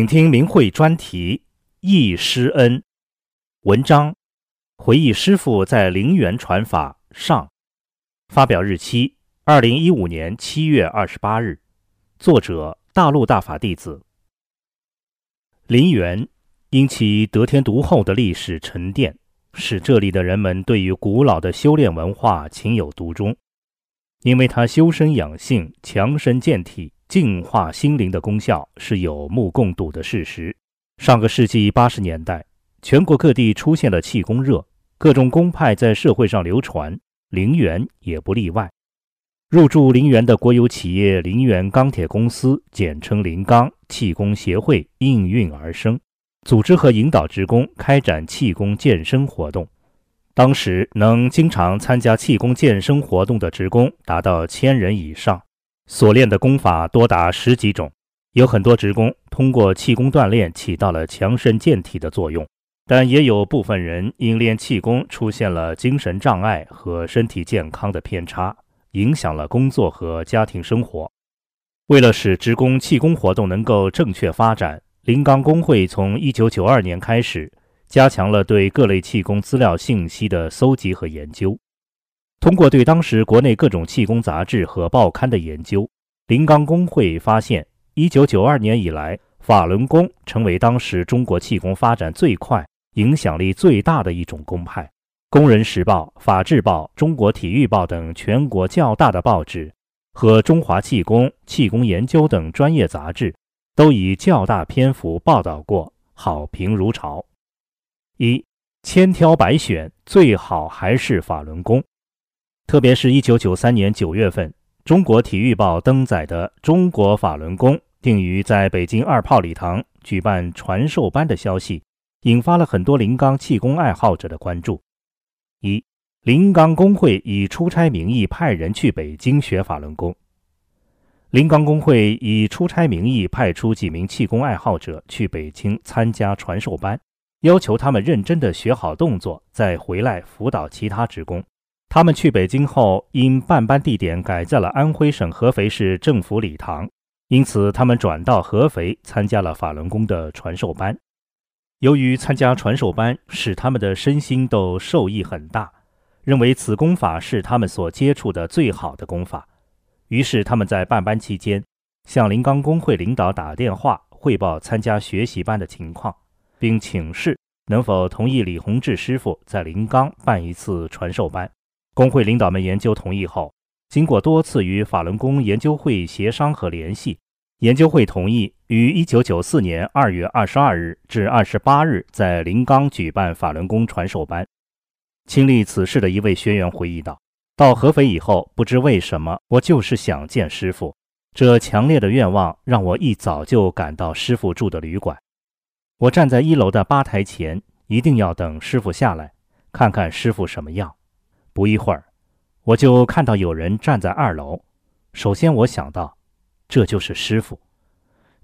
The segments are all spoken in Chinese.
请听明慧专题《忆师恩》文章，回忆师傅在陵园传法上，发表日期二零一五年七月二十八日，作者大陆大法弟子。陵园因其得天独厚的历史沉淀，使这里的人们对于古老的修炼文化情有独钟，因为它修身养性、强身健体。净化心灵的功效是有目共睹的事实。上个世纪八十年代，全国各地出现了气功热，各种功派在社会上流传，陵园也不例外。入驻陵园的国有企业陵园钢铁公司（简称陵钢）气功协会应运而生，组织和引导职工开展气功健身活动。当时能经常参加气功健身活动的职工达到千人以上。所练的功法多达十几种，有很多职工通过气功锻炼起到了强身健体的作用，但也有部分人因练气功出现了精神障碍和身体健康的偏差，影响了工作和家庭生活。为了使职工气功活动能够正确发展，临钢工会从1992年开始加强了对各类气功资料信息的搜集和研究。通过对当时国内各种气功杂志和报刊的研究，临刚工会发现，1992年以来，法轮功成为当时中国气功发展最快、影响力最大的一种功派。《工人时报》《法制报》《中国体育报》等全国较大的报纸和《中华气功》《气功研究》等专业杂志，都以较大篇幅报道过，好评如潮。一千挑百选，最好还是法轮功。特别是一九九三年九月份，《中国体育报》登载的中国法轮功定于在北京二炮礼堂举办传授班的消息，引发了很多临钢气功爱好者的关注。一，临钢工会以出差名义派人去北京学法轮功。临钢工会以出差名义派出几名气功爱好者去北京参加传授班，要求他们认真地学好动作，再回来辅导其他职工。他们去北京后，因办班地点改在了安徽省合肥市政府礼堂，因此他们转到合肥参加了法轮功的传授班。由于参加传授班使他们的身心都受益很大，认为此功法是他们所接触的最好的功法，于是他们在办班期间向临钢工会领导打电话汇报参加学习班的情况，并请示能否同意李洪志师傅在临钢办一次传授班。工会领导们研究同意后，经过多次与法轮功研究会协商和联系，研究会同意于1994年2月22日至28日在临钢举办法轮功传授班。亲历此事的一位学员回忆道：“到合肥以后，不知为什么，我就是想见师傅。这强烈的愿望让我一早就赶到师傅住的旅馆。我站在一楼的吧台前，一定要等师傅下来，看看师傅什么样。”不一会儿，我就看到有人站在二楼。首先，我想到这就是师傅，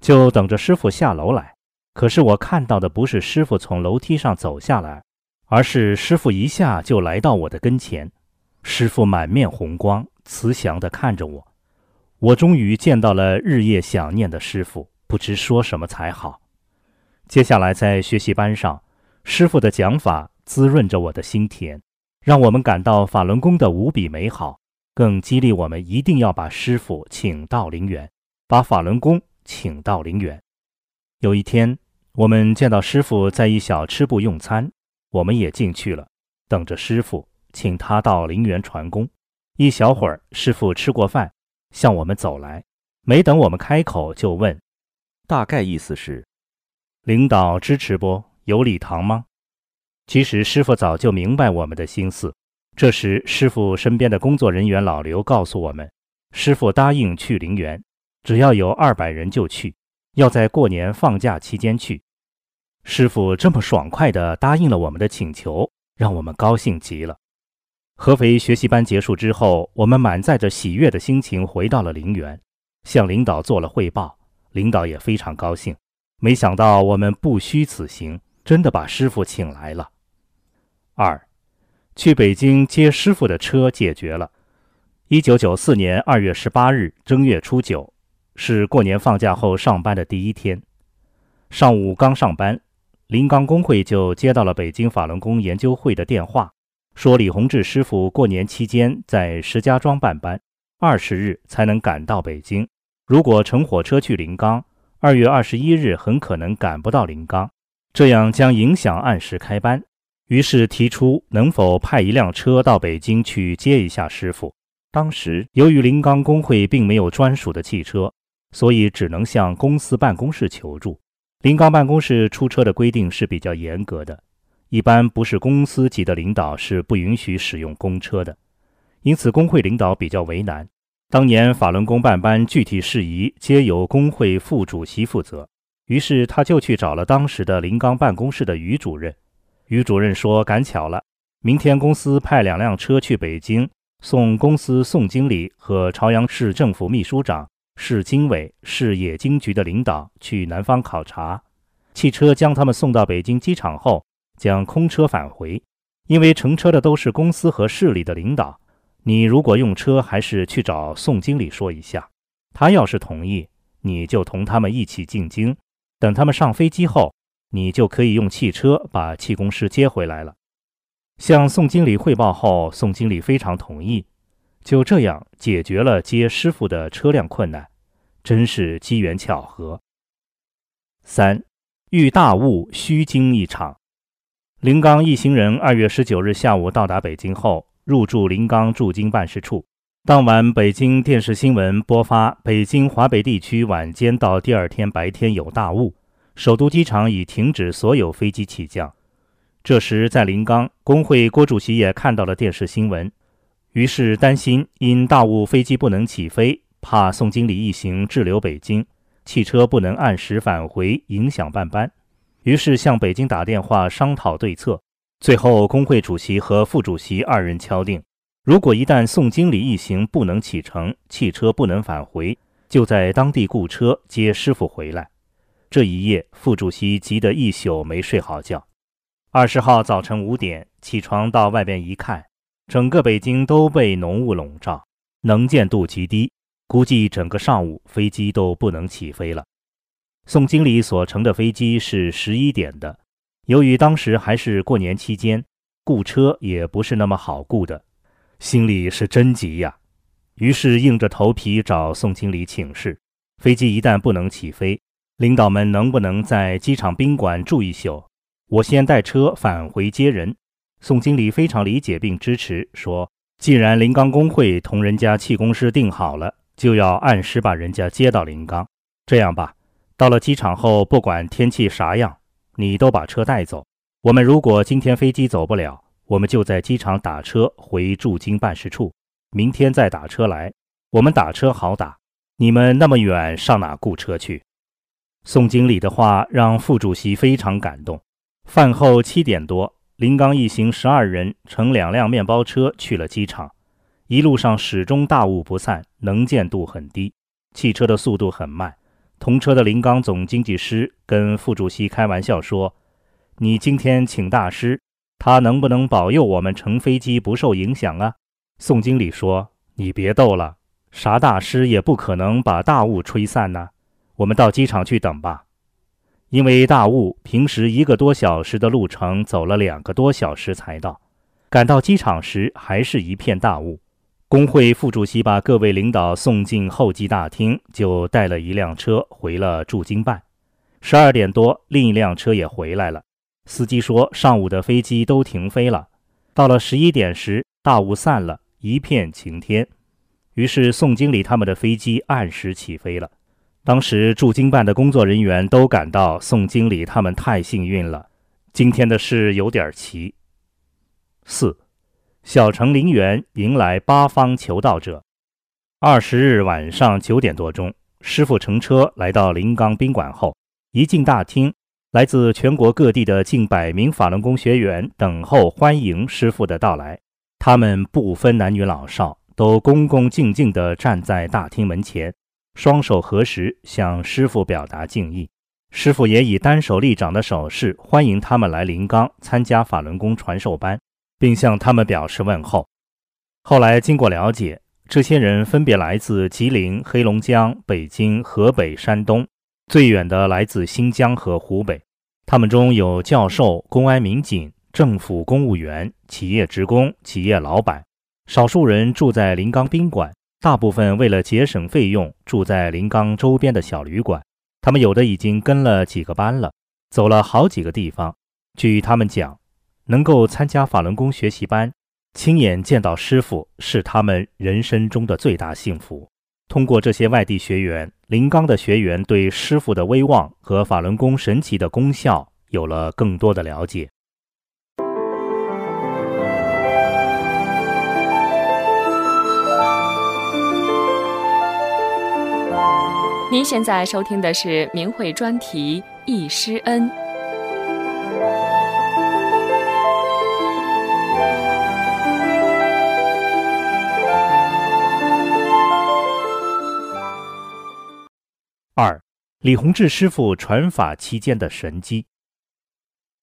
就等着师傅下楼来。可是我看到的不是师傅从楼梯上走下来，而是师傅一下就来到我的跟前。师傅满面红光，慈祥地看着我。我终于见到了日夜想念的师傅，不知说什么才好。接下来在学习班上，师傅的讲法滋润着我的心田。让我们感到法轮功的无比美好，更激励我们一定要把师傅请到陵园，把法轮功请到陵园。有一天，我们见到师傅在一小吃部用餐，我们也进去了，等着师傅请他到陵园传功。一小会儿，师傅吃过饭，向我们走来，没等我们开口，就问：“大概意思是，领导支持不？有礼堂吗？”其实师傅早就明白我们的心思。这时，师傅身边的工作人员老刘告诉我们，师傅答应去陵园，只要有二百人就去，要在过年放假期间去。师傅这么爽快地答应了我们的请求，让我们高兴极了。合肥学习班结束之后，我们满载着喜悦的心情回到了陵园，向领导做了汇报。领导也非常高兴，没想到我们不虚此行，真的把师傅请来了。二，去北京接师傅的车解决了。一九九四年二月十八日正月初九，是过年放假后上班的第一天。上午刚上班，临钢工会就接到了北京法轮功研究会的电话。说李洪志师傅过年期间在石家庄办班，二十日才能赶到北京。如果乘火车去临钢，二月二十一日很可能赶不到临钢，这样将影响按时开班。于是提出能否派一辆车到北京去接一下师傅。当时由于临钢工会并没有专属的汽车，所以只能向公司办公室求助。临钢办公室出车的规定是比较严格的。一般不是公司级的领导是不允许使用公车的，因此工会领导比较为难。当年法轮功办班具体事宜皆由工会副主席负责，于是他就去找了当时的临钢办公室的于主任。于主任说：“赶巧了，明天公司派两辆车去北京，送公司宋经理和朝阳市政府秘书长、市经委、市冶金局的领导去南方考察。汽车将他们送到北京机场后。”将空车返回，因为乘车的都是公司和市里的领导。你如果用车，还是去找宋经理说一下。他要是同意，你就同他们一起进京。等他们上飞机后，你就可以用汽车把气功师接回来了。向宋经理汇报后，宋经理非常同意，就这样解决了接师傅的车辆困难，真是机缘巧合。三遇大雾，虚惊一场。林刚一行人二月十九日下午到达北京后，入住临钢驻京办事处。当晚，北京电视新闻播发：北京华北地区晚间到第二天白天有大雾，首都机场已停止所有飞机起降。这时，在临钢工会郭主席也看到了电视新闻，于是担心因大雾飞机不能起飞，怕宋经理一行滞留北京，汽车不能按时返回，影响办班。于是向北京打电话商讨对策，最后工会主席和副主席二人敲定：如果一旦宋经理一行不能启程，汽车不能返回，就在当地雇车接师傅回来。这一夜，副主席急得一宿没睡好觉。二十号早晨五点起床，到外边一看，整个北京都被浓雾笼罩，能见度极低，估计整个上午飞机都不能起飞了。宋经理所乘的飞机是十一点的，由于当时还是过年期间，雇车也不是那么好雇的，心里是真急呀。于是硬着头皮找宋经理请示：飞机一旦不能起飞，领导们能不能在机场宾馆住一宿？我先带车返回接人。宋经理非常理解并支持，说：既然临钢工会同人家气功师定好了，就要按时把人家接到临钢。这样吧。到了机场后，不管天气啥样，你都把车带走。我们如果今天飞机走不了，我们就在机场打车回驻京办事处，明天再打车来。我们打车好打，你们那么远上哪雇车去？宋经理的话让副主席非常感动。饭后七点多，林刚一行十二人乘两辆面包车去了机场。一路上始终大雾不散，能见度很低，汽车的速度很慢。同车的林刚总经济师跟副主席开玩笑说：“你今天请大师，他能不能保佑我们乘飞机不受影响啊？”宋经理说：“你别逗了，啥大师也不可能把大雾吹散呢。我们到机场去等吧。”因为大雾，平时一个多小时的路程走了两个多小时才到。赶到机场时，还是一片大雾。工会副主席把各位领导送进候机大厅，就带了一辆车回了驻京办。十二点多，另一辆车也回来了。司机说，上午的飞机都停飞了。到了十一点时，大雾散了，一片晴天。于是宋经理他们的飞机按时起飞了。当时驻京办的工作人员都感到宋经理他们太幸运了。今天的事有点奇。四。小城陵园迎来八方求道者。二十日晚上九点多钟，师傅乘车来到临冈宾馆后，一进大厅，来自全国各地的近百名法轮功学员等候欢迎师傅的到来。他们不分男女老少，都恭恭敬敬地站在大厅门前，双手合十，向师傅表达敬意。师傅也以单手立掌的手势欢迎他们来临冈参加法轮功传授班，并向他们表示问候。后来经过了解。这些人分别来自吉林、黑龙江、北京、河北、山东，最远的来自新疆和湖北。他们中有教授、公安民警、政府公务员、企业职工、企业老板，少数人住在临冈宾馆，大部分为了节省费用住在临冈周边的小旅馆。他们有的已经跟了几个班了，走了好几个地方。据他们讲，能够参加法轮功学习班。亲眼见到师傅是他们人生中的最大幸福。通过这些外地学员，临冈的学员对师傅的威望和法轮功神奇的功效有了更多的了解。您现在收听的是明慧专题《易师恩》。二，李洪志师傅传法期间的神迹。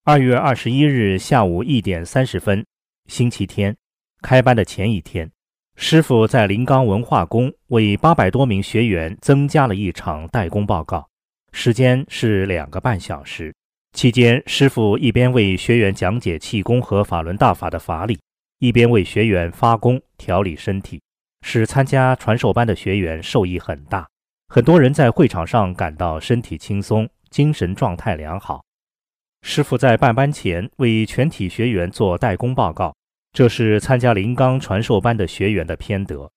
二月二十一日下午一点三十分，星期天，开班的前一天，师傅在临冈文化宫为八百多名学员增加了一场代工报告，时间是两个半小时。期间，师傅一边为学员讲解气功和法轮大法的法理，一边为学员发功调理身体，使参加传授班的学员受益很大。很多人在会场上感到身体轻松，精神状态良好。师傅在办班前为全体学员做代工报告，这是参加临冈传授班的学员的偏德。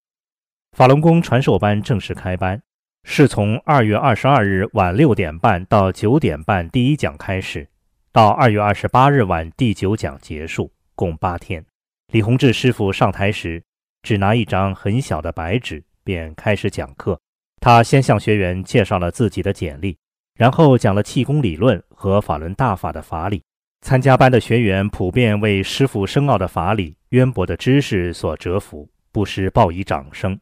法轮功传授班正式开班，是从二月二十二日晚六点半到九点半第一讲开始，到二月二十八日晚第九讲结束，共八天。李洪志师傅上台时，只拿一张很小的白纸，便开始讲课。他先向学员介绍了自己的简历，然后讲了气功理论和法轮大法的法理。参加班的学员普遍为师傅深奥的法理、渊博的知识所折服，不时报以掌声。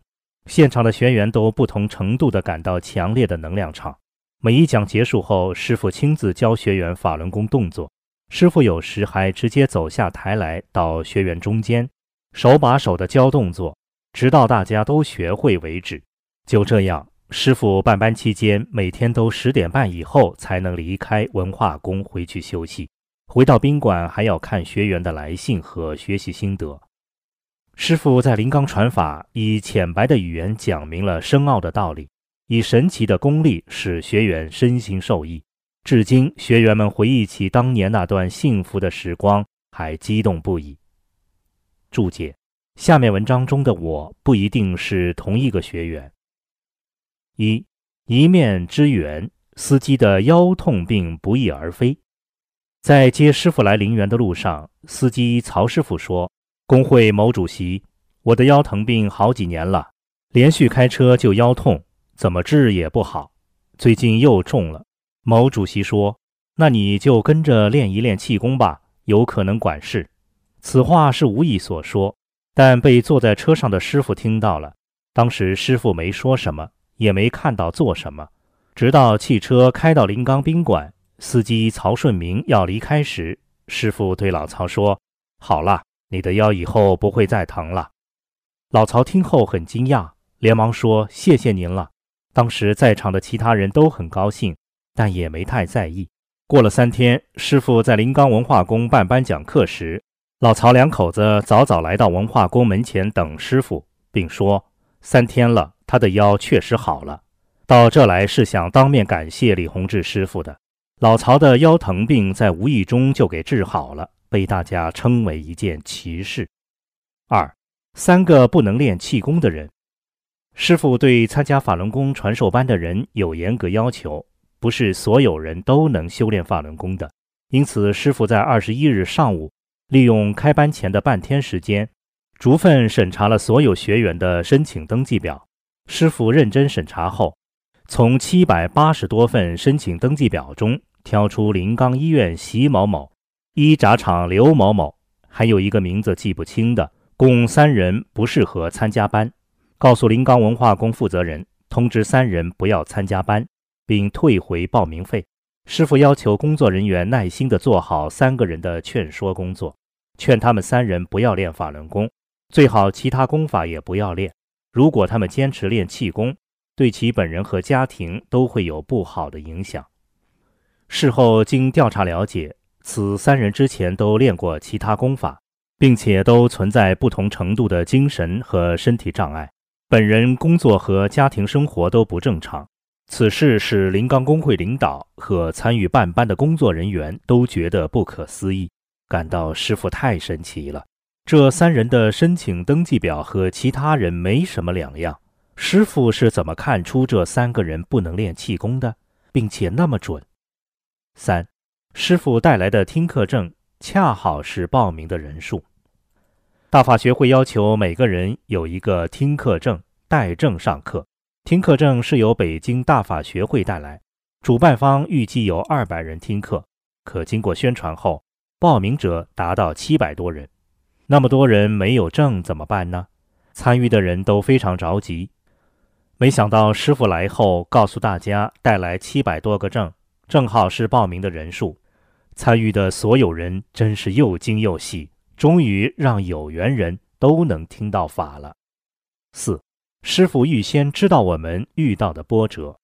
现场的学员都不同程度地感到强烈的能量场。每一讲结束后，师傅亲自教学员法轮功动作，师傅有时还直接走下台来到学员中间，手把手地教动作，直到大家都学会为止。就这样。师傅办班期间，每天都十点半以后才能离开文化宫回去休息。回到宾馆还要看学员的来信和学习心得。师傅在临冈传法，以浅白的语言讲明了深奥的道理，以神奇的功力使学员身心受益。至今，学员们回忆起当年那段幸福的时光，还激动不已。注解：下面文章中的我不一定是同一个学员。一一面之缘，司机的腰痛病不翼而飞。在接师傅来陵园的路上，司机曹师傅说：“工会某主席，我的腰疼病好几年了，连续开车就腰痛，怎么治也不好，最近又重了。”某主席说：“那你就跟着练一练气功吧，有可能管事。”此话是无意所说，但被坐在车上的师傅听到了。当时师傅没说什么。也没看到做什么，直到汽车开到临冈宾馆，司机曹顺明要离开时，师傅对老曹说：“好了，你的腰以后不会再疼了。”老曹听后很惊讶，连忙说：“谢谢您了。”当时在场的其他人都很高兴，但也没太在意。过了三天，师傅在临冈文化宫办班讲课时，老曹两口子早早来到文化宫门前等师傅，并说：“三天了。”他的腰确实好了，到这来是想当面感谢李洪志师傅的。老曹的腰疼病在无意中就给治好了，被大家称为一件奇事。二，三个不能练气功的人，师傅对参加法轮功传授班的人有严格要求，不是所有人都能修炼法轮功的。因此，师傅在二十一日上午，利用开班前的半天时间，逐份审查了所有学员的申请登记表。师傅认真审查后，从七百八十多份申请登记表中挑出临钢医院席某某、一炸厂刘某某，还有一个名字记不清的，共三人不适合参加班，告诉临钢文化宫负责人，通知三人不要参加班，并退回报名费。师傅要求工作人员耐心地做好三个人的劝说工作，劝他们三人不要练法轮功，最好其他功法也不要练。如果他们坚持练气功，对其本人和家庭都会有不好的影响。事后经调查了解，此三人之前都练过其他功法，并且都存在不同程度的精神和身体障碍，本人工作和家庭生活都不正常。此事使临钢工会领导和参与办班的工作人员都觉得不可思议，感到师傅太神奇了。这三人的申请登记表和其他人没什么两样，师傅是怎么看出这三个人不能练气功的，并且那么准？三，师傅带来的听课证恰好是报名的人数。大法学会要求每个人有一个听课证，带证上课。听课证是由北京大法学会带来，主办方预计有二百人听课，可经过宣传后，报名者达到七百多人。那么多人没有证怎么办呢？参与的人都非常着急。没想到师傅来后告诉大家带来七百多个证，正好是报名的人数。参与的所有人真是又惊又喜，终于让有缘人都能听到法了。四。师傅预先知道我们遇到的波折。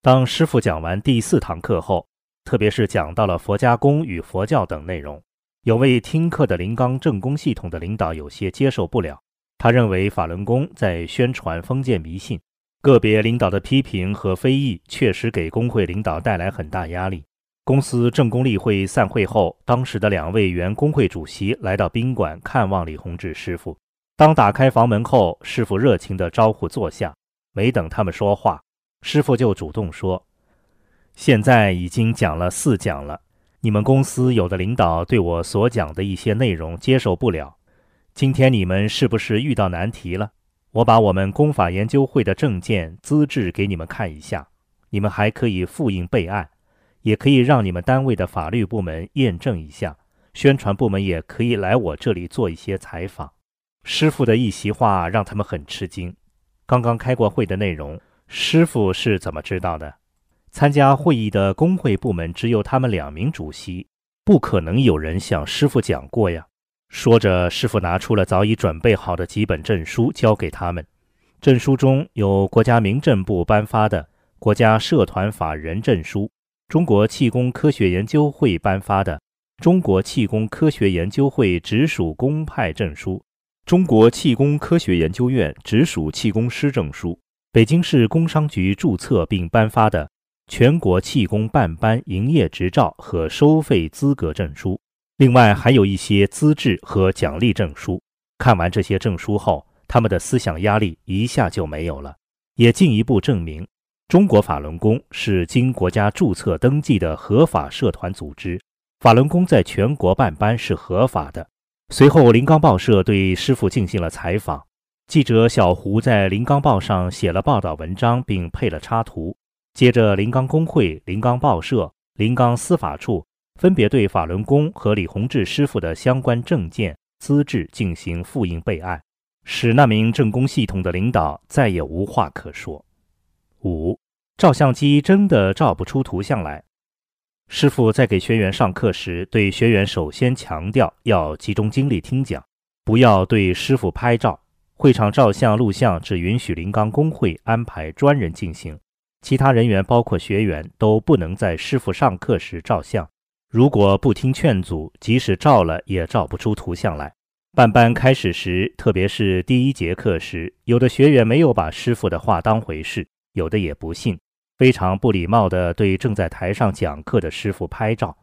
当师傅讲完第四堂课后，特别是讲到了佛家功与佛教等内容，有位听课的临刚正宫系统的领导有些接受不了。他认为法轮功在宣传封建迷信，个别领导的批评和非议确实给工会领导带来很大压力。公司正宫例会散会后，当时的两位原工会主席来到宾馆看望李洪志师傅。当打开房门后，师傅热情地招呼坐下。没等他们说话，师傅就主动说：“现在已经讲了四讲了，你们公司有的领导对我所讲的一些内容接受不了。今天你们是不是遇到难题了？我把我们公法研究会的证件资质给你们看一下，你们还可以复印备案，也可以让你们单位的法律部门验证一下，宣传部门也可以来我这里做一些采访。”师傅的一席话让他们很吃惊。刚刚开过会的内容，师傅是怎么知道的？参加会议的工会部门只有他们两名主席，不可能有人向师傅讲过呀。说着，师傅拿出了早已准备好的几本证书交给他们。证书中有国家民政部颁发的国家社团法人证书，中国气功科学研究会颁发的中国气功科学研究会直属公派证书。中国气功科学研究院直属气功师证书，北京市工商局注册并颁发的全国气功办班营业执照和收费资格证书，另外还有一些资质和奖励证书。看完这些证书后，他们的思想压力一下就没有了，也进一步证明中国法轮功是经国家注册登记的合法社团组织，法轮功在全国办班是合法的。随后，临钢报社对师傅进行了采访。记者小胡在临钢报上写了报道文章，并配了插图。接着，临钢工会、临钢报社、临钢司法处分别对法轮功和李洪志师傅的相关证件资质进行复印备案，使那名正宫系统的领导再也无话可说。五，照相机真的照不出图像来。师傅在给学员上课时，对学员首先强调要集中精力听讲，不要对师傅拍照。会场照相、录像只允许临钢工会安排专人进行，其他人员包括学员都不能在师傅上课时照相。如果不听劝阻，即使照了也照不出图像来。办班开始时，特别是第一节课时，有的学员没有把师傅的话当回事，有的也不信。非常不礼貌地对正在台上讲课的师傅拍照，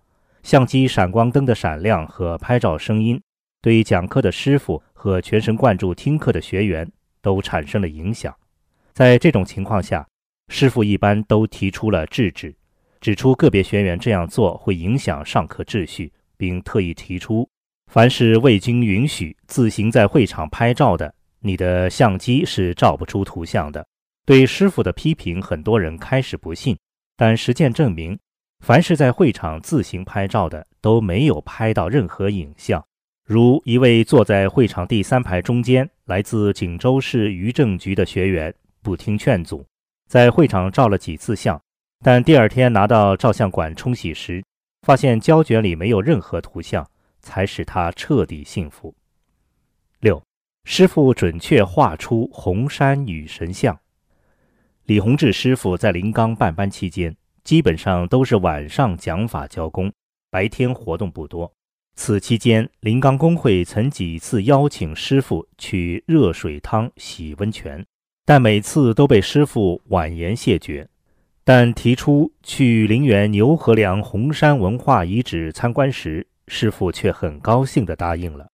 相机闪光灯的闪亮和拍照声音，对讲课的师傅和全神贯注听课的学员都产生了影响。在这种情况下，师傅一般都提出了制止，指出个别学员这样做会影响上课秩序，并特意提出，凡是未经允许自行在会场拍照的，你的相机是照不出图像的。对师傅的批评，很多人开始不信，但实践证明，凡是在会场自行拍照的，都没有拍到任何影像。如一位坐在会场第三排中间、来自锦州市渔政局的学员，不听劝阻，在会场照了几次相，但第二天拿到照相馆冲洗时，发现胶卷里没有任何图像，才使他彻底信服。六，师傅准确画出红山女神像。李洪志师傅在临冈办班期间，基本上都是晚上讲法教功，白天活动不多。此期间，临冈工会曾几次邀请师傅去热水汤洗温泉，但每次都被师傅婉言谢绝。但提出去陵园牛河梁红山文化遗址参观时，师傅却很高兴地答应了。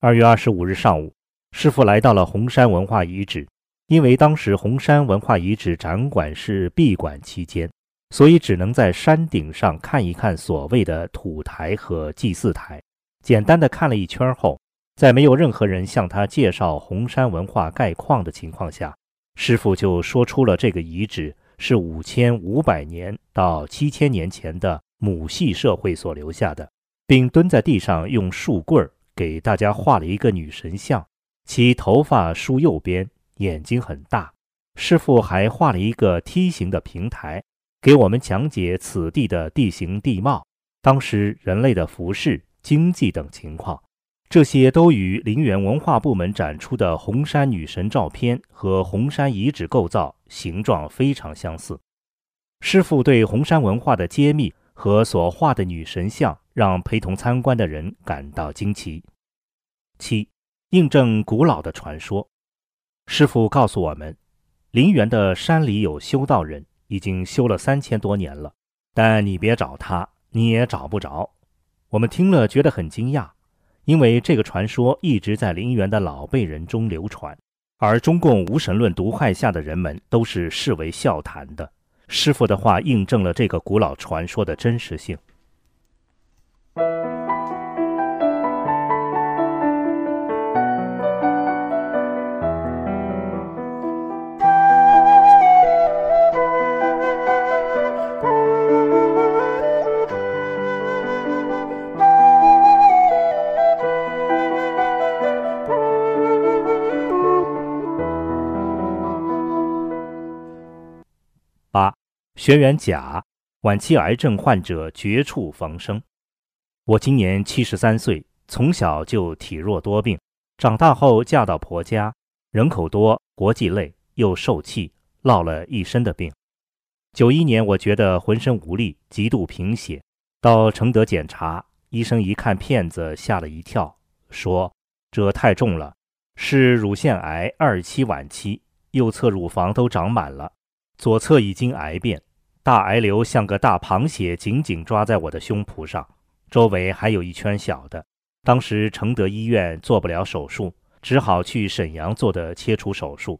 二月二十五日上午，师傅来到了红山文化遗址。因为当时红山文化遗址展馆是闭馆期间，所以只能在山顶上看一看所谓的土台和祭祀台。简单的看了一圈后，在没有任何人向他介绍红山文化概况的情况下，师傅就说出了这个遗址是五千五百年到七千年前的母系社会所留下的，并蹲在地上用树棍儿给大家画了一个女神像，其头发梳右边。眼睛很大，师傅还画了一个梯形的平台，给我们讲解此地的地形地貌、当时人类的服饰、经济等情况。这些都与陵园文化部门展出的红山女神照片和红山遗址构造形状非常相似。师傅对红山文化的揭秘和所画的女神像，让陪同参观的人感到惊奇。七，印证古老的传说。师傅告诉我们，陵园的山里有修道人，已经修了三千多年了。但你别找他，你也找不着。我们听了觉得很惊讶，因为这个传说一直在陵园的老辈人中流传，而中共无神论毒害下的人们都是视为笑谈的。师傅的话印证了这个古老传说的真实性。学员甲，晚期癌症患者，绝处逢生。我今年七十三岁，从小就体弱多病，长大后嫁到婆家，人口多，国际累，又受气，落了一身的病。九一年，我觉得浑身无力，极度贫血，到承德检查，医生一看片子，吓了一跳，说这太重了，是乳腺癌二期晚期，右侧乳房都长满了，左侧已经癌变。大癌瘤像个大螃蟹，紧紧抓在我的胸脯上，周围还有一圈小的。当时承德医院做不了手术，只好去沈阳做的切除手术。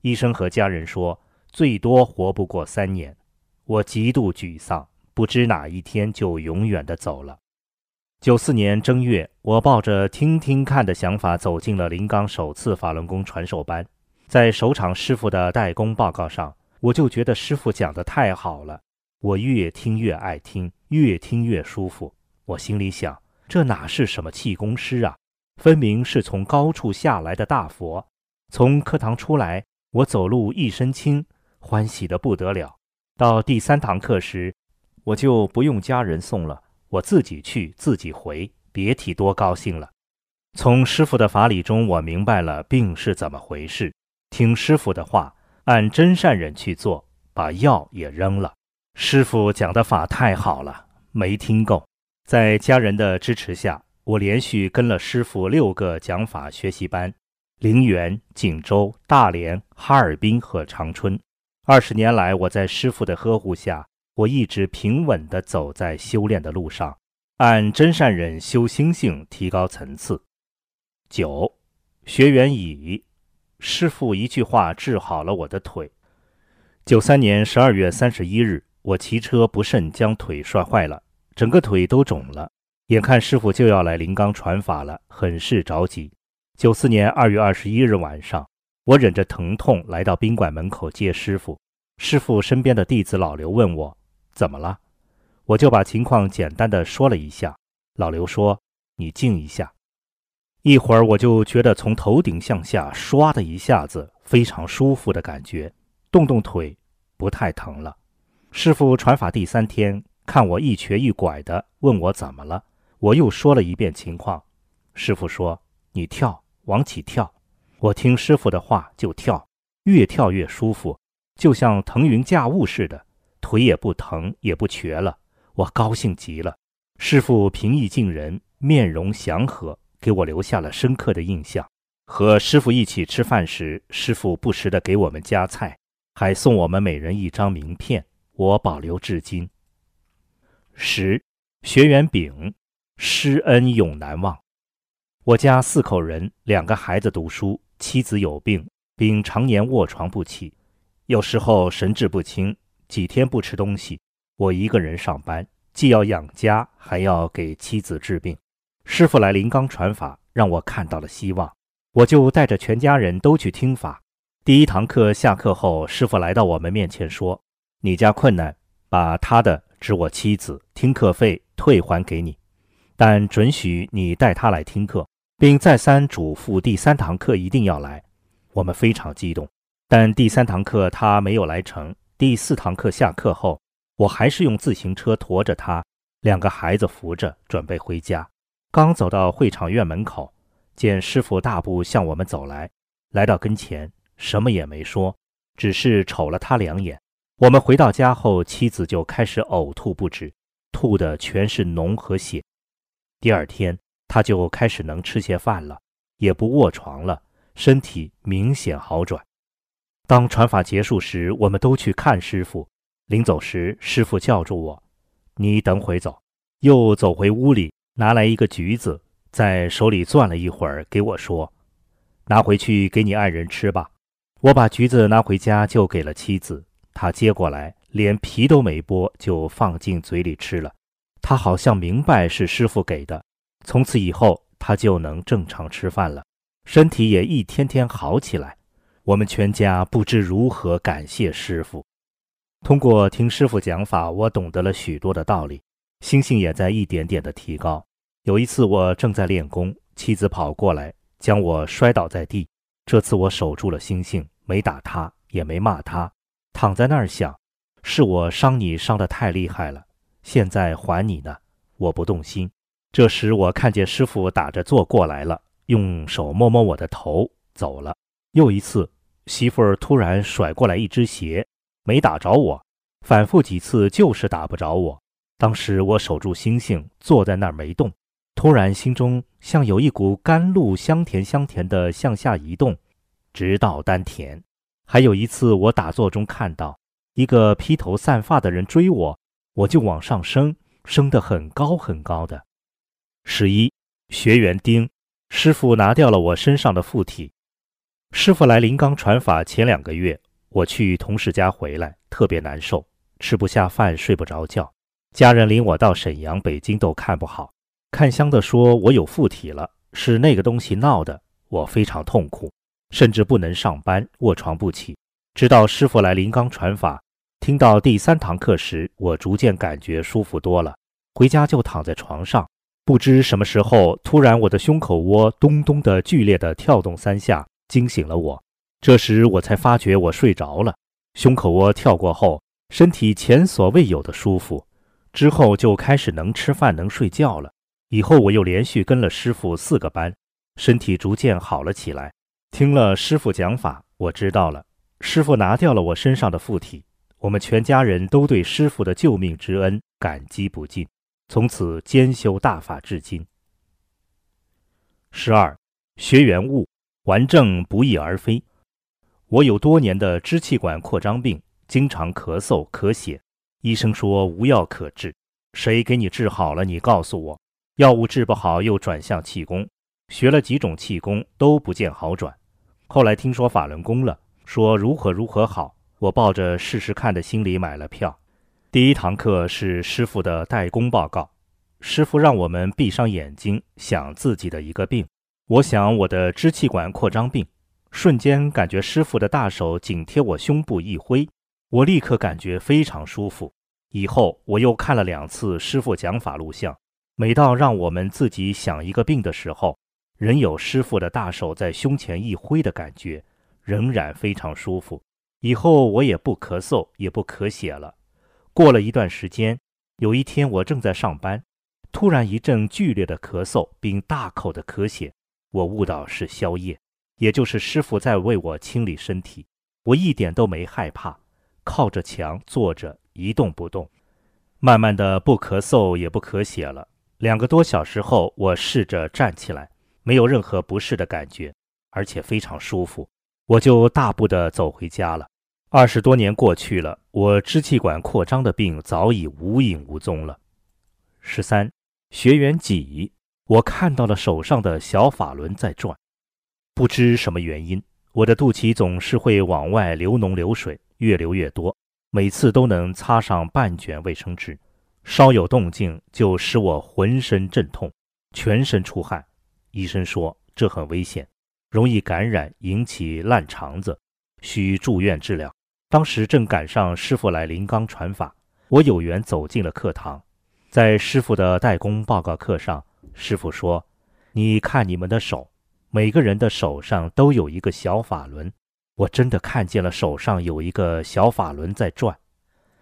医生和家人说，最多活不过三年。我极度沮丧，不知哪一天就永远的走了。九四年正月，我抱着听听看的想法走进了临港首次法轮功传授班，在首场师傅的代功报告上。我就觉得师傅讲的太好了，我越听越爱听，越听越舒服。我心里想，这哪是什么气功师啊，分明是从高处下来的大佛。从课堂出来，我走路一身轻，欢喜的不得了。到第三堂课时，我就不用家人送了，我自己去，自己回，别提多高兴了。从师傅的法理中，我明白了病是怎么回事，听师傅的话。按真善人去做，把药也扔了。师傅讲的法太好了，没听够。在家人的支持下，我连续跟了师傅六个讲法学习班，陵园、锦州、大连、哈尔滨和长春。二十年来，我在师傅的呵护下，我一直平稳地走在修炼的路上，按真善人修心性，提高层次。九，学员乙。师傅一句话治好了我的腿。九三年十二月三十一日，我骑车不慎将腿摔坏了，整个腿都肿了。眼看师傅就要来临冈传法了，很是着急。九四年二月二十一日晚上，我忍着疼痛来到宾馆门口接师傅。师傅身边的弟子老刘问我怎么了，我就把情况简单的说了一下。老刘说：“你静一下。”一会儿我就觉得从头顶向下唰的一下子非常舒服的感觉，动动腿不太疼了。师傅传法第三天，看我一瘸一拐的，问我怎么了，我又说了一遍情况。师傅说：“你跳，往起跳。”我听师傅的话就跳，越跳越舒服，就像腾云驾雾似的，腿也不疼也不瘸了。我高兴极了。师傅平易近人，面容祥和。给我留下了深刻的印象。和师傅一起吃饭时，师傅不时地给我们夹菜，还送我们每人一张名片，我保留至今。十，学员丙，师恩永难忘。我家四口人，两个孩子读书，妻子有病，并常年卧床不起，有时候神志不清，几天不吃东西。我一个人上班，既要养家，还要给妻子治病。师傅来临冈传法，让我看到了希望，我就带着全家人都去听法。第一堂课下课后，师傅来到我们面前说：“你家困难，把他的指我妻子听课费退还给你，但准许你带他来听课，并再三嘱咐第三堂课一定要来。”我们非常激动，但第三堂课他没有来成。第四堂课下课后，我还是用自行车驮着他，两个孩子扶着，准备回家。刚走到会场院门口，见师傅大步向我们走来，来到跟前，什么也没说，只是瞅了他两眼。我们回到家后，妻子就开始呕吐不止，吐的全是脓和血。第二天，他就开始能吃些饭了，也不卧床了，身体明显好转。当传法结束时，我们都去看师傅。临走时，师傅叫住我：“你等会走。”又走回屋里。拿来一个橘子，在手里攥了一会儿，给我说：“拿回去给你爱人吃吧。”我把橘子拿回家，就给了妻子。她接过来，连皮都没剥，就放进嘴里吃了。她好像明白是师傅给的，从此以后，她就能正常吃饭了，身体也一天天好起来。我们全家不知如何感谢师傅。通过听师傅讲法，我懂得了许多的道理，心性也在一点点的提高。有一次，我正在练功，妻子跑过来将我摔倒在地。这次我守住了心性，没打他，也没骂他，躺在那儿想：是我伤你伤得太厉害了，现在还你呢。我不动心。这时我看见师傅打着坐过来了，用手摸摸我的头，走了。又一次，媳妇儿突然甩过来一只鞋，没打着我，反复几次就是打不着我。当时我守住心性，坐在那儿没动。突然，心中像有一股甘露，香甜香甜的向下移动，直到丹田。还有一次，我打坐中看到一个披头散发的人追我，我就往上升，升得很高很高的。十一学员丁师傅拿掉了我身上的附体。师傅来临冈传法前两个月，我去同事家回来，特别难受，吃不下饭，睡不着觉，家人领我到沈阳、北京都看不好。看香的说：“我有附体了，是那个东西闹的，我非常痛苦，甚至不能上班，卧床不起。直到师傅来临冈传法，听到第三堂课时，我逐渐感觉舒服多了。回家就躺在床上，不知什么时候，突然我的胸口窝咚咚的剧烈的跳动三下，惊醒了我。这时我才发觉我睡着了。胸口窝跳过后，身体前所未有的舒服，之后就开始能吃饭，能睡觉了。”以后我又连续跟了师傅四个班，身体逐渐好了起来。听了师傅讲法，我知道了，师傅拿掉了我身上的附体。我们全家人都对师傅的救命之恩感激不尽，从此兼修大法至今。十二，学员悟，顽症不翼而飞。我有多年的支气管扩张病，经常咳嗽、咳血，医生说无药可治。谁给你治好了？你告诉我。药物治不好，又转向气功，学了几种气功都不见好转。后来听说法轮功了，说如何如何好，我抱着试试看的心理买了票。第一堂课是师傅的代功报告，师傅让我们闭上眼睛想自己的一个病。我想我的支气管扩张病，瞬间感觉师傅的大手紧贴我胸部一挥，我立刻感觉非常舒服。以后我又看了两次师傅讲法录像，每到让我们自己想一个病的时候，仍有师傅的大手在胸前一挥的感觉，仍然非常舒服。以后我也不咳嗽，也不咳血了。过了一段时间，有一天我正在上班，突然一阵剧烈的咳嗽，并大口的咳血，我悟到是宵夜，也就是师傅在为我清理身体。我一点都没害怕，靠着墙坐着。一动不动，慢慢的不咳嗽也不咳血了。两个多小时后，我试着站起来，没有任何不适的感觉，而且非常舒服。我就大步的走回家了。二十多年过去了，我支气管扩张的病早已无影无踪了。十三，学员几，我看到了手上的小法轮在转，不知什么原因，我的肚脐总是会往外流脓流水，越流越多。每次都能擦上半卷卫生纸，稍有动静就使我浑身阵痛，全身出汗。医生说这很危险，容易感染，引起烂肠子，需住院治疗。当时正赶上师傅来临冈传法，我有缘走进了课堂。在师傅的代工报告课上，师傅说：“你看你们的手，每个人的手上都有一个小法轮。”我真的看见了手上有一个小法轮在转，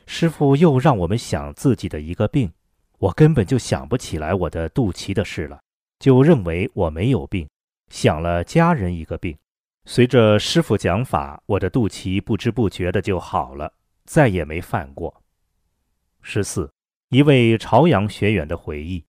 师傅又让我们想自己的一个病，我根本就想不起来我的肚脐的事了，就认为我没有病，想了家人一个病。随着师傅讲法，我的肚脐不知不觉的就好了，再也没犯过。十四，一位朝阳学员的回忆，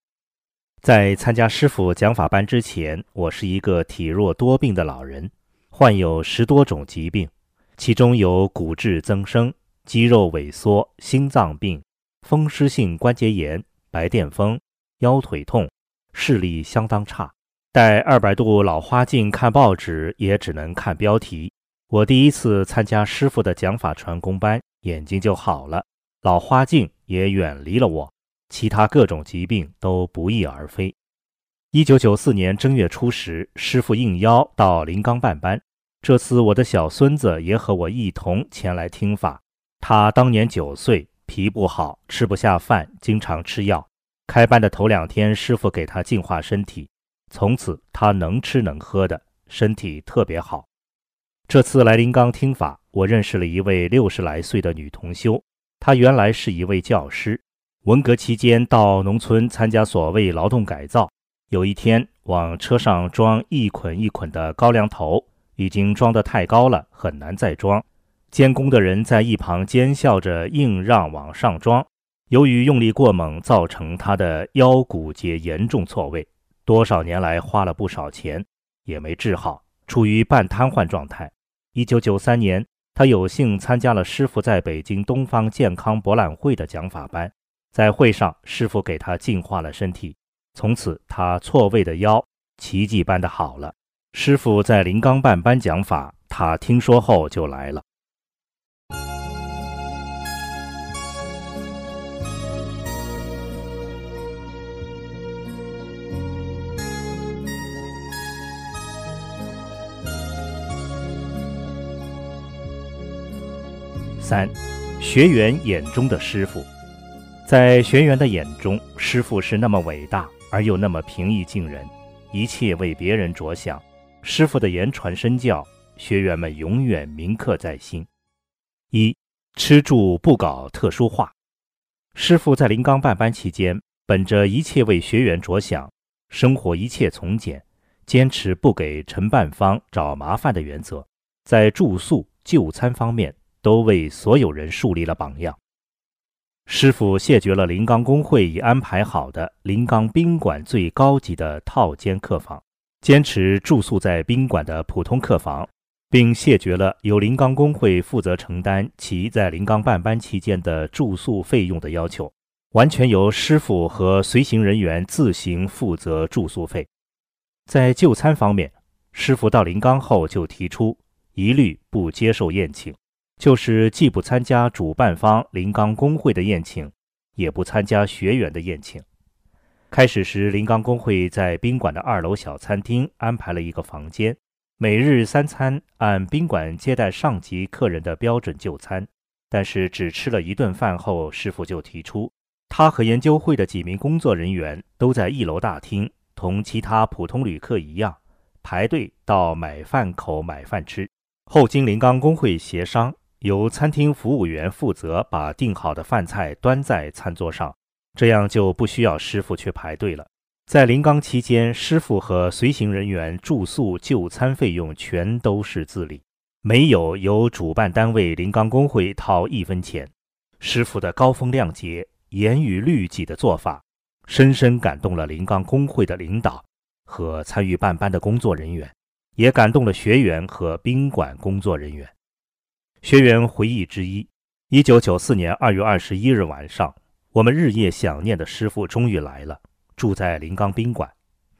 在参加师傅讲法班之前，我是一个体弱多病的老人。患有十多种疾病，其中有骨质增生、肌肉萎缩、心脏病、风湿性关节炎、白癜风、腰腿痛，视力相当差。戴二百度老花镜看报纸也只能看标题。我第一次参加师傅的讲法传功班，眼睛就好了，老花镜也远离了我，其他各种疾病都不翼而飞。一九九四年正月初十，师傅应邀到临冈办班。这次我的小孙子也和我一同前来听法。他当年九岁，脾不好，吃不下饭，经常吃药。开班的头两天，师傅给他净化身体，从此他能吃能喝的，身体特别好。这次来临刚听法，我认识了一位六十来岁的女同修，她原来是一位教师，文革期间到农村参加所谓劳动改造。有一天，往车上装一捆一捆的高粱头。已经装得太高了，很难再装。监工的人在一旁奸笑着，硬让往上装。由于用力过猛，造成他的腰骨节严重错位，多少年来花了不少钱，也没治好，处于半瘫痪状态。一九九三年，他有幸参加了师傅在北京东方健康博览会的讲法班，在会上，师傅给他净化了身体，从此他错位的腰奇迹般的好了。师傅在临钢办班讲法，他听说后就来了。三，学员眼中的师傅，在学员的眼中，师傅是那么伟大而又那么平易近人，一切为别人着想。师傅的言传身教，学员们永远铭刻在心。一吃住不搞特殊化。师傅在临刚办班期间，本着一切为学员着想，生活一切从简，坚持不给承办方找麻烦的原则，在住宿、就餐方面都为所有人树立了榜样。师傅谢绝了临冈工会已安排好的临冈宾馆最高级的套间客房。坚持住宿在宾馆的普通客房，并谢绝了由临冈工会负责承担其在临冈办班期间的住宿费用的要求，完全由师傅和随行人员自行负责住宿费。在就餐方面，师傅到临冈后就提出一律不接受宴请，就是既不参加主办方临冈工会的宴请，也不参加学员的宴请。开始时，临冈工会在宾馆的二楼小餐厅安排了一个房间，每日三餐按宾馆接待上级客人的标准就餐，但是只吃了一顿饭后，师傅就提出，他和研究会的几名工作人员都在一楼大厅，同其他普通旅客一样，排队到买饭口买饭吃。后经临钢工会协商，由餐厅服务员负责把订好的饭菜端在餐桌上，这样就不需要师傅去排队了。在临钢期间，师傅和随行人员住宿、就餐费用全都是自理，没有由主办单位临钢工会掏一分钱。师傅的高风亮节、严于律己的做法，深深感动了临钢工会的领导和参与办班的工作人员，也感动了学员和宾馆工作人员。学员回忆之一：一九九四年二月二十一日晚上，我们日夜想念的师傅终于来了。住在临钢宾馆，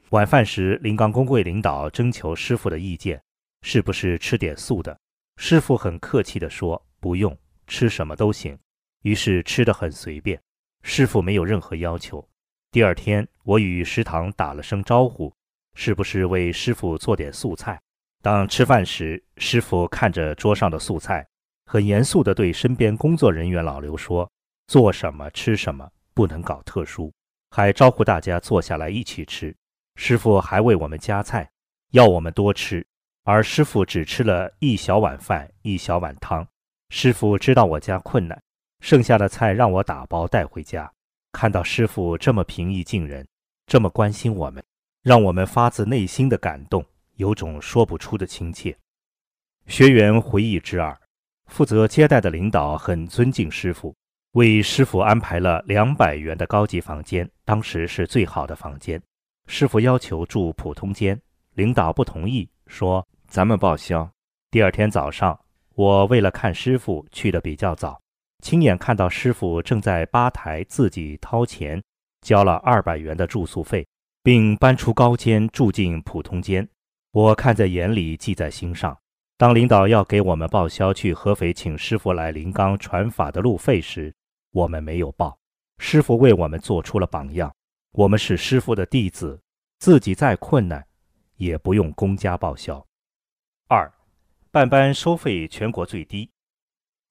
晚饭时，临钢工会领导征求师傅的意见，是不是吃点素的？师傅很客气地说：“不用，吃什么都行。”于是吃得很随便。师傅没有任何要求。第二天，我与食堂打了声招呼，是不是为师傅做点素菜？当吃饭时，师傅看着桌上的素菜，很严肃地对身边工作人员老刘说：“做什么吃什么，不能搞特殊。”还招呼大家坐下来一起吃，师傅还为我们夹菜，要我们多吃，而师傅只吃了一小碗饭，一小碗汤。师傅知道我家困难，剩下的菜让我打包带回家。看到师傅这么平易近人，这么关心我们，让我们发自内心的感动，有种说不出的亲切。学员回忆之二，负责接待的领导很尊敬师傅。为师傅安排了两百元的高级房间，当时是最好的房间。师傅要求住普通间，领导不同意，说咱们报销。第二天早上，我为了看师傅去的比较早，亲眼看到师傅正在吧台自己掏钱交了二百元的住宿费，并搬出高间住进普通间。我看在眼里，记在心上。当领导要给我们报销去合肥请师傅来临钢传法的路费时，我们没有报，师傅为我们做出了榜样。我们是师傅的弟子，自己再困难，也不用公家报销。二，办班收费全国最低。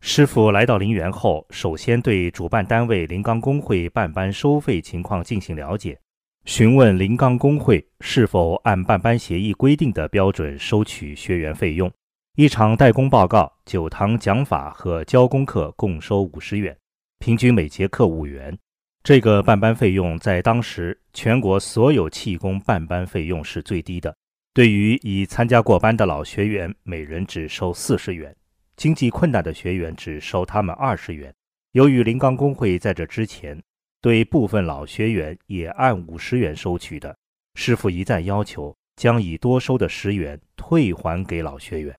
师傅来到陵园后，首先对主办单位临钢工会办班收费情况进行了解，询问临钢工会是否按办班协议规定的标准收取学员费用。一场代工报告、九堂讲法和教功课共收五十元。平均每节课五元，这个办班费用在当时全国所有气功办班费用是最低的。对于已参加过班的老学员，每人只收四十元；经济困难的学员只收他们二十元。由于临钢工会在这之前对部分老学员也按五十元收取的，师傅一再要求将已多收的十元退还给老学员。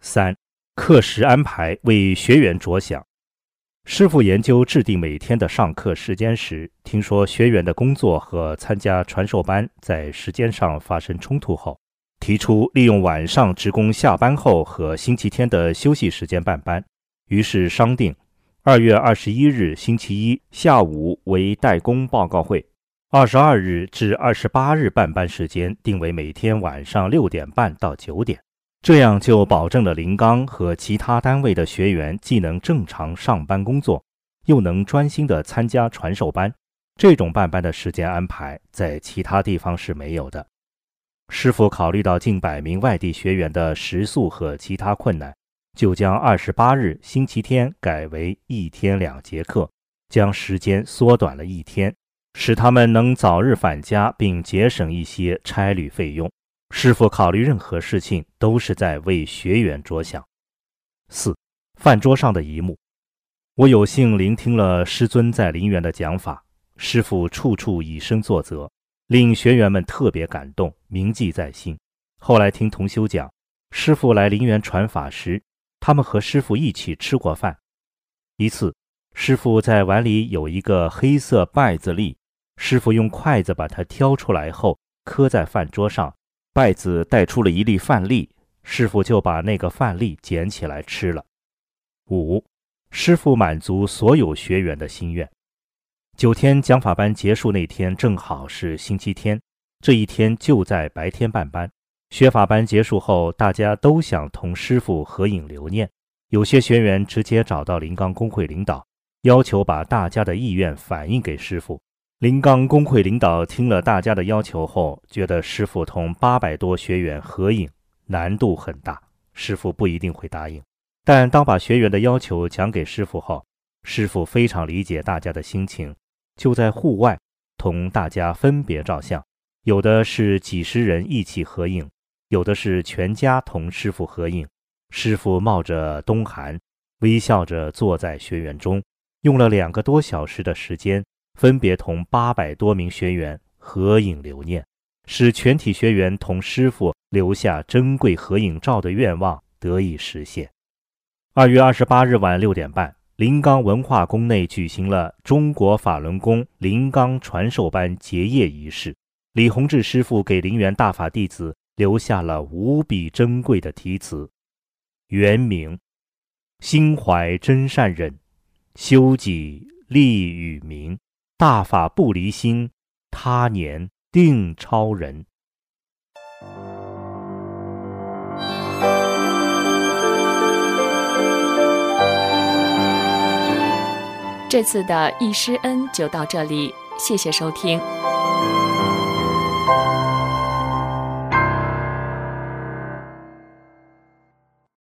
三、课时安排为学员着想。师傅研究制定每天的上课时间时，听说学员的工作和参加传授班在时间上发生冲突后，提出利用晚上职工下班后和星期天的休息时间办班。于是商定，二月二十一日星期一下午为代工报告会，二十二日至二十八日办班时间定为每天晚上六点半到九点。这样就保证了林刚和其他单位的学员既能正常上班工作，又能专心地参加传授班。这种办班的时间安排在其他地方是没有的。师傅考虑到近百名外地学员的食宿和其他困难，就将二十八日星期天改为一天两节课，将时间缩短了一天，使他们能早日返家，并节省一些差旅费用。师傅考虑任何事情都是在为学员着想。四，饭桌上的一幕，我有幸聆听了师尊在陵园的讲法，师傅处处以身作则，令学员们特别感动，铭记在心。后来听同修讲，师傅来陵园传法时，他们和师傅一起吃过饭。一次，师傅在碗里有一个黑色稗子粒，师傅用筷子把它挑出来后，磕在饭桌上。拜子带出了一粒饭粒，师傅就把那个饭粒捡起来吃了。五，师傅满足所有学员的心愿。九天讲法班结束那天正好是星期天，这一天就在白天办班。学法班结束后，大家都想同师傅合影留念。有些学员直接找到临钢工会领导，要求把大家的意愿反映给师傅。临钢工会领导听了大家的要求后，觉得师傅同八百多学员合影难度很大，师傅不一定会答应。但当把学员的要求讲给师傅后，师傅非常理解大家的心情，就在户外同大家分别照相，有的是几十人一起合影。有的是全家同师傅合影，师傅冒着冬寒，微笑着坐在学员中，用了两个多小时的时间，分别同八百多名学员合影留念，使全体学员同师傅留下珍贵合影照的愿望得以实现。二月二十八日晚六点半，临钢文化宫内举行了中国法轮功临钢传授班结业仪式，李洪志师傅给陵园大法弟子。留下了无比珍贵的题词，原名：心怀真善忍，修己利与民，大法不离心，他年定超人。这次的易师恩就到这里，谢谢收听。